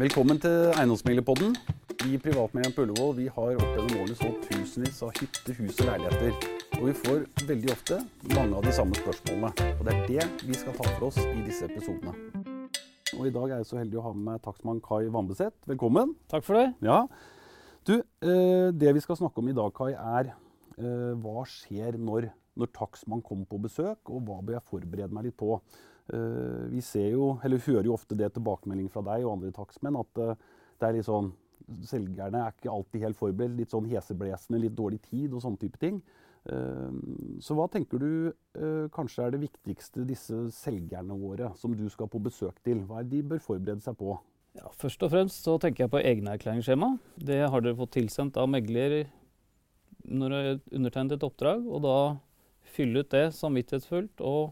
Velkommen til Eiendomsmeglerpodden. Vi i Privatmegleren på Ullevål vi har opp gjennom årene solgt tusenvis av hytter, hus og leiligheter. Og vi får veldig ofte mange av de samme spørsmålene. Og det er det vi skal ta for oss i disse episodene. Og i dag er jeg så heldig å ha med meg takstmann Kai Vambeseth. Velkommen. Takk for det. Ja. Du, eh, det vi skal snakke om i dag, Kai, er eh, hva skjer når, når takstmann kommer på besøk, og hva bør jeg forberede meg litt på? Eh, vi ser jo, eller hører jo ofte det tilbakemelding fra deg og andre takstmenn, at eh, det er litt sånn Selgerne er ikke alltid helt forberedt. Litt sånn heseblesende, litt dårlig tid og sånne type ting. Eh, Så hva tenker du kanskje er det viktigste disse selgerne våre som du skal på besøk til? Hva er det de bør forberede seg på? Ja, først og fremst så tenker jeg på egenerklæringsskjema. Det har dere fått tilsendt av megler når dere har undertegnet et oppdrag. Og da fylle ut det samvittighetsfullt og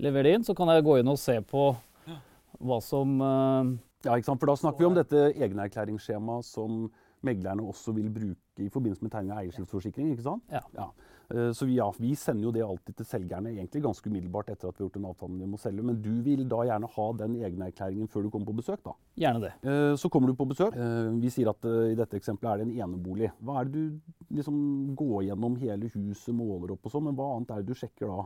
levere det inn. Så kan jeg gå inn og se på hva som eh, Ja, ikke sant? For da snakker vi om dette egenerklæringsskjemaet som meglerne også vil bruke i forbindelse med tegning av eierskiftsforsikring. ikke sant? Ja. ja. Så vi, ja, vi sender jo det alltid til selgerne egentlig ganske umiddelbart etter at vi har gjort en avtale vi må selge. Men du vil da gjerne ha den egenerklæringen før du kommer på besøk, da? Gjerne det. Eh, Så kommer du på besøk. Eh, Vi sier at eh, i dette eksempelet er det en enebolig. Hva er det du liksom går gjennom hele huset, måler opp og sånn, men hva annet er det du sjekker da?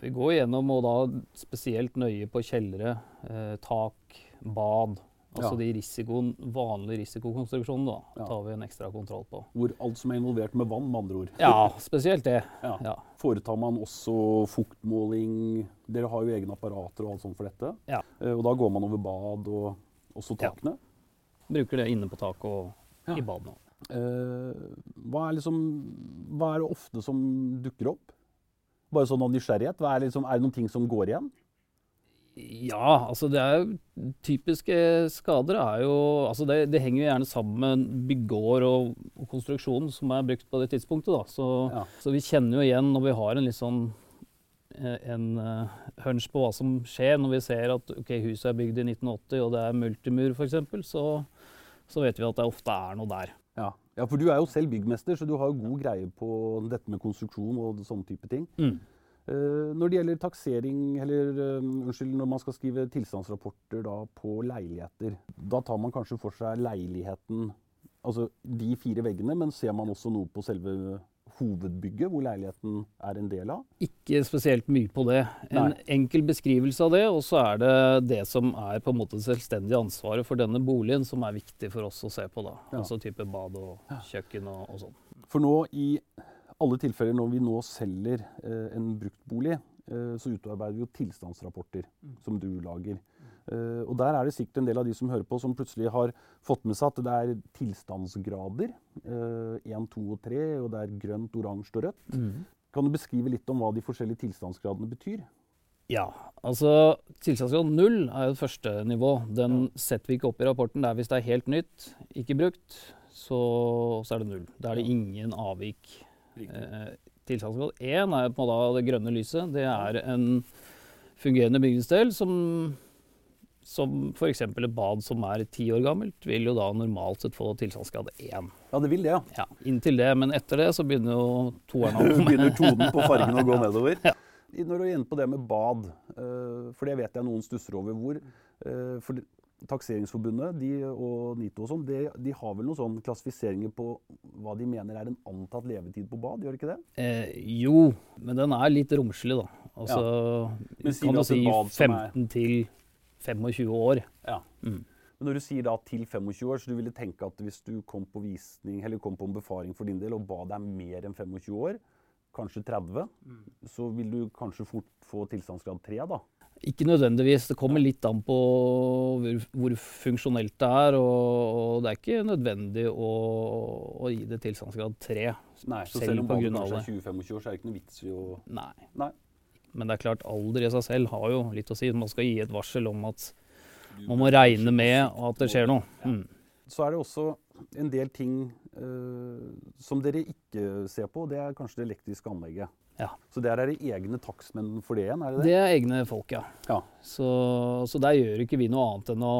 Vi går gjennom og da spesielt nøye på kjellere, eh, tak, bad. Altså Ja. de risikoen, vanlige risikokonstruksjonene da, Ja. tar vi en ekstra kontroll på. Hvor alt som er involvert med vann, med andre ord. Ja, spesielt det. Ja. Foretar man også fuktmåling? Dere har jo egne apparater og alt sånt for dette. Ja. Eh, Og da går man over bad og også takene. Bruker det inne på taket og i badene. Eh, hva, er liksom, hva er det ofte som dukker opp? Bare sånn av nysgjerrighet. Er, liksom, er det noen ting som går igjen? Ja, altså det er jo Typiske skader er jo altså det, det henger jo gjerne sammen med byggeår og, og konstruksjonen som er brukt på det tidspunktet. da. Så, Ja. så vi kjenner jo igjen når vi har en litt sånn eh, en uh, hunch på hva som skjer når vi ser at okay, huset er bygd i 1980 og det er multimur f.eks., så, så vet vi at det ofte er noe der. Ja. for du er jo selv byggmester, så du har jo god greie på dette med konstruksjon og sånne type ting. Mm. Uh, når det gjelder taksering, eller uh, unnskyld, når man skal skrive tilstandsrapporter da på leiligheter, da tar man kanskje for seg leiligheten, altså de fire veggene, men ser man også noe på selve hovedbygget, hvor leiligheten er en del av? Ikke spesielt mye på det. En Nei. enkel beskrivelse av det, og så er det det som er på en måte selvstendig ansvaret for denne boligen, som er viktig for oss å se på. da. Ja. Altså type bad og kjøkken og, og sånn. For nå i alle tilfeller når vi nå selger eh, en bruktbolig, eh, så utarbeider vi jo tilstandsrapporter som du lager. Eh, og der er det sikkert en del av de som hører på, som plutselig har fått med seg at det er tilstandsgrader. 1, 2 og 3, og det er grønt, oransje og rødt. Kan du beskrive litt om hva de forskjellige tilstandsgradene betyr? Ja, altså tilstandsgrad null er jo det første nivå. Den setter vi ikke opp i rapporten. Det er hvis det er helt nytt, ikke brukt, så, så er det null. Da er det ingen avvik. Eh, tilstandsgrad én er på en måte det grønne lyset. Det er en fungerende bygningsdel som, som f.eks. et bad som er ti år gammelt, vil jo da normalt sett få tilstandsgrad én. Ja, det vil det, ja. Ja, inntil det, men etter det så begynner jo toeren å. Begynner tonen på fargen å gå nedover. Ja. Når du er inne på det med bad, eh, for det vet jeg noen stusser over hvor eh, for Takseringsforbundet de, og NITO og sånn, de, de har vel noen sånn klassifiseringer på hva de mener er en antatt levetid på bad, gjør de ikke det? Eh, jo, men den er litt romslig, da. Altså, sier kan du si bad som er- 15 til 25 år. Ja. Mm. Men når du sier da til 25 år, så du ville tenke at hvis du kom på visning, eller kom på en befaring for din del, og ba deg mer enn 25 år, kanskje 30, så vil du kanskje fort få tilstandsgrad 3 da? Ikke nødvendigvis. Det kommer litt an på hvor, hvor funksjonelt det er. Og, og det er ikke nødvendig å, å gi det tilstandsgrad 3. Nei, så Selv selv om på grunn av kanskje det. er 20-25 år, så er det ikke noe vits i å... Nei. Nei. Men det er klart, alder i seg selv har jo litt å si. Man skal gi et varsel om at man må regne med at det skjer noe. Mm. Så er det også en del ting uh, som dere ikke ser på, det er kanskje det elektriske anlegget. Ja. Så der er det egne takstmenn for det igjen, er det det? Det er egne folk, ja. Ja. Så, så der gjør ikke vi noe annet enn å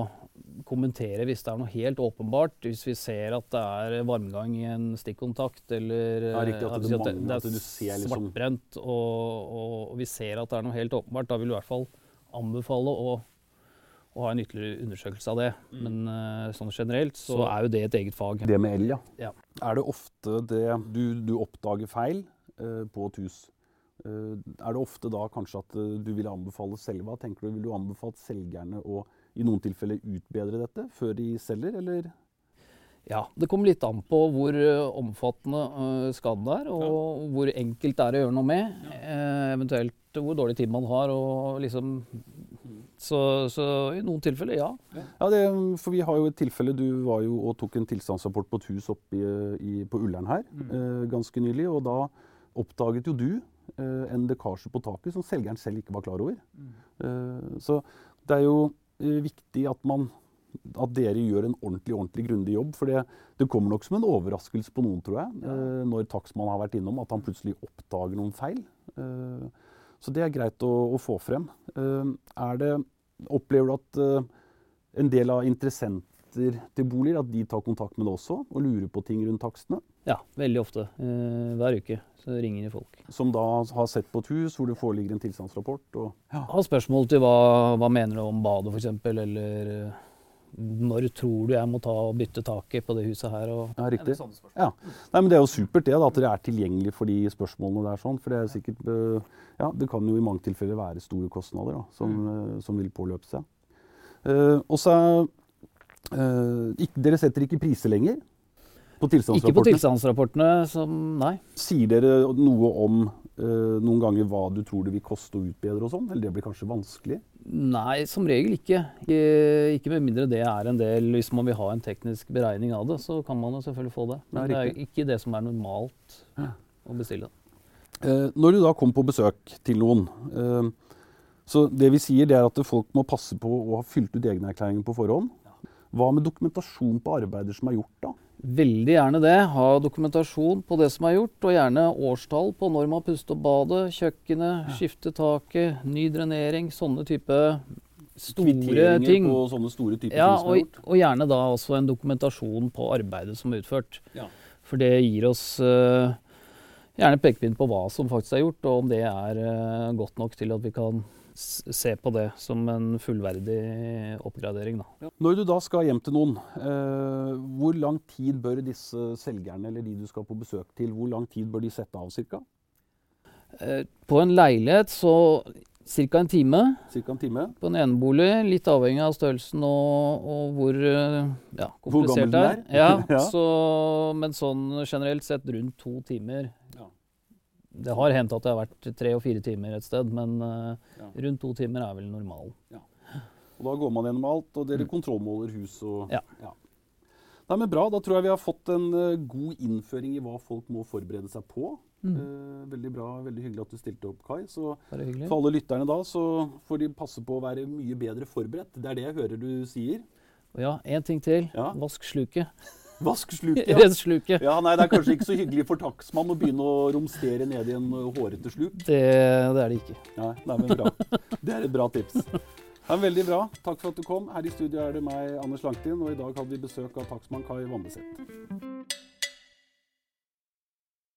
kommentere hvis det er noe helt åpenbart. Hvis vi ser at det er varmgang i en stikkontakt, eller Ja, riktig, at eh, det at mangler, det at du er ser liksom- svartbrent, og, og vi ser at det er noe helt åpenbart, da vil vi i hvert fall anbefale å, å ha en ytterligere undersøkelse av det. Men eh, sånn generelt så er jo det et eget fag. Det med el, ja. Ja. Er det ofte det du, du oppdager feil eh, på et hus? Eh, er det ofte da kanskje at eh, du vil anbefale selva? Tenker du? Vil du anbefale selgerne å i noen tilfeller utbedre dette før de selger, eller? Ja, Det kommer litt an på hvor eh, omfattende eh, skaden er, og hvor enkelt det er å gjøre noe med. Ja. eventuelt hvor dårlig tid man har. og liksom... Så, så i noen tilfeller, ja. Ja, det, for vi har jo et tilfelle. Du var jo og tok en tilstandsrapport på et hus oppe på Ullern her eh, ganske nylig. Og da oppdaget jo du eh, en lekkasje på taket som selgeren selv ikke var klar over. Eh, så det er jo eh, viktig at man at dere gjør en ordentlig ordentlig grundig jobb. For det, det kommer nok som en overraskelse på noen, tror jeg, ja. når takstmannen har vært innom, at han plutselig oppdager noen feil. Eh, så det er greit å, å få frem. Eh, er det, opplever du at eh, en del av interessenter til boliger at de tar kontakt med deg også og lurer på ting rundt takstene? Ja, veldig ofte. Eh, hver uke så ringer de folk. Som da har sett på et hus hvor det foreligger en tilstandsrapport? Og, Har spørsmål til hva, hva mener du om badet, f.eks., eller eh, når tror du jeg må ta og bytte taket på det huset her? Og, ja, riktig. Ja. Nei, men Det er jo supert det, da, at dere er tilgjengelig for de spørsmålene der. sånn, for Det er sikkert, eh, ja, det kan jo i mange tilfeller være store kostnader da, som, mm. som vil påløpe seg. Uh, og så er, eh, ikke, Dere setter ikke priser lenger på Ikke på tilstandsrapportene. som Nei. Sier dere noe om eh, noen ganger hva du tror det vil koste å utbedre og sånn? Eller det blir kanskje vanskelig? Nei, som regel ikke. ikke. Med mindre det er en del Hvis man vil ha en teknisk beregning av det, så kan man jo selvfølgelig få det. Men Ja, det er ikke det som er normalt Ja. å bestille. Eh, når du da kom på besøk til noen eh, så Det vi sier, det er at folk må passe på å ha fylt ut egenerklæringen på forhånd. Hva med dokumentasjon på arbeider som er gjort, da? Veldig gjerne det. Ha dokumentasjon på det som er gjort, og gjerne årstall på når man puster opp badet, kjøkkenet, skifte taket, ny drenering, sånne type store ting. på sånne store typer Ja, ting som er gjort? og gjerne da også en dokumentasjon på arbeidet som er utført. Ja. For det gir oss uh, gjerne pekepinn på hva som faktisk er gjort, og om det er uh, godt nok til at vi kan se på det som en fullverdig oppgradering. Da. Når du da skal hjem til noen, eh, hvor lang tid bør disse selgerne eller de du skal på besøk til, hvor lang tid bør de sette av ca.? Eh, på en leilighet så ca. en time. Cirka en time? På en enebolig, litt avhengig av størrelsen og, og hvor eh, ja, komplisert hvor det er. er. Ja, Ja. Så, men sånn generelt sett rundt to timer. Ja. Det har hendt at det har vært tre og fire timer et sted, men eh, Ja. rundt to timer er vel normalen. Og da går man gjennom alt, og dere kontrollmåler hus og ja. Ja. Nei, men Bra. Da tror jeg vi har fått en uh, god innføring i hva folk må forberede seg på. Mm. Uh, veldig bra. Veldig hyggelig at du stilte opp, Kai. Så for alle lytterne da, så får de passe på å være mye bedre forberedt. Det er det jeg hører du sier. Og ja, én ting til. Ja. Vask sluket. Vask sluket. Ja. Rens ja, nei, Det er kanskje ikke så hyggelig for takstmann å begynne å romstere ned i en hårete sluk. Det, det er det ikke. Nei, nei, men bra. Det er et bra tips. Det er veldig bra. Takk for at du kom. Her i studio er det meg, Anders Langtin, og i dag hadde vi besøk av takstmann Kai Vambeseth.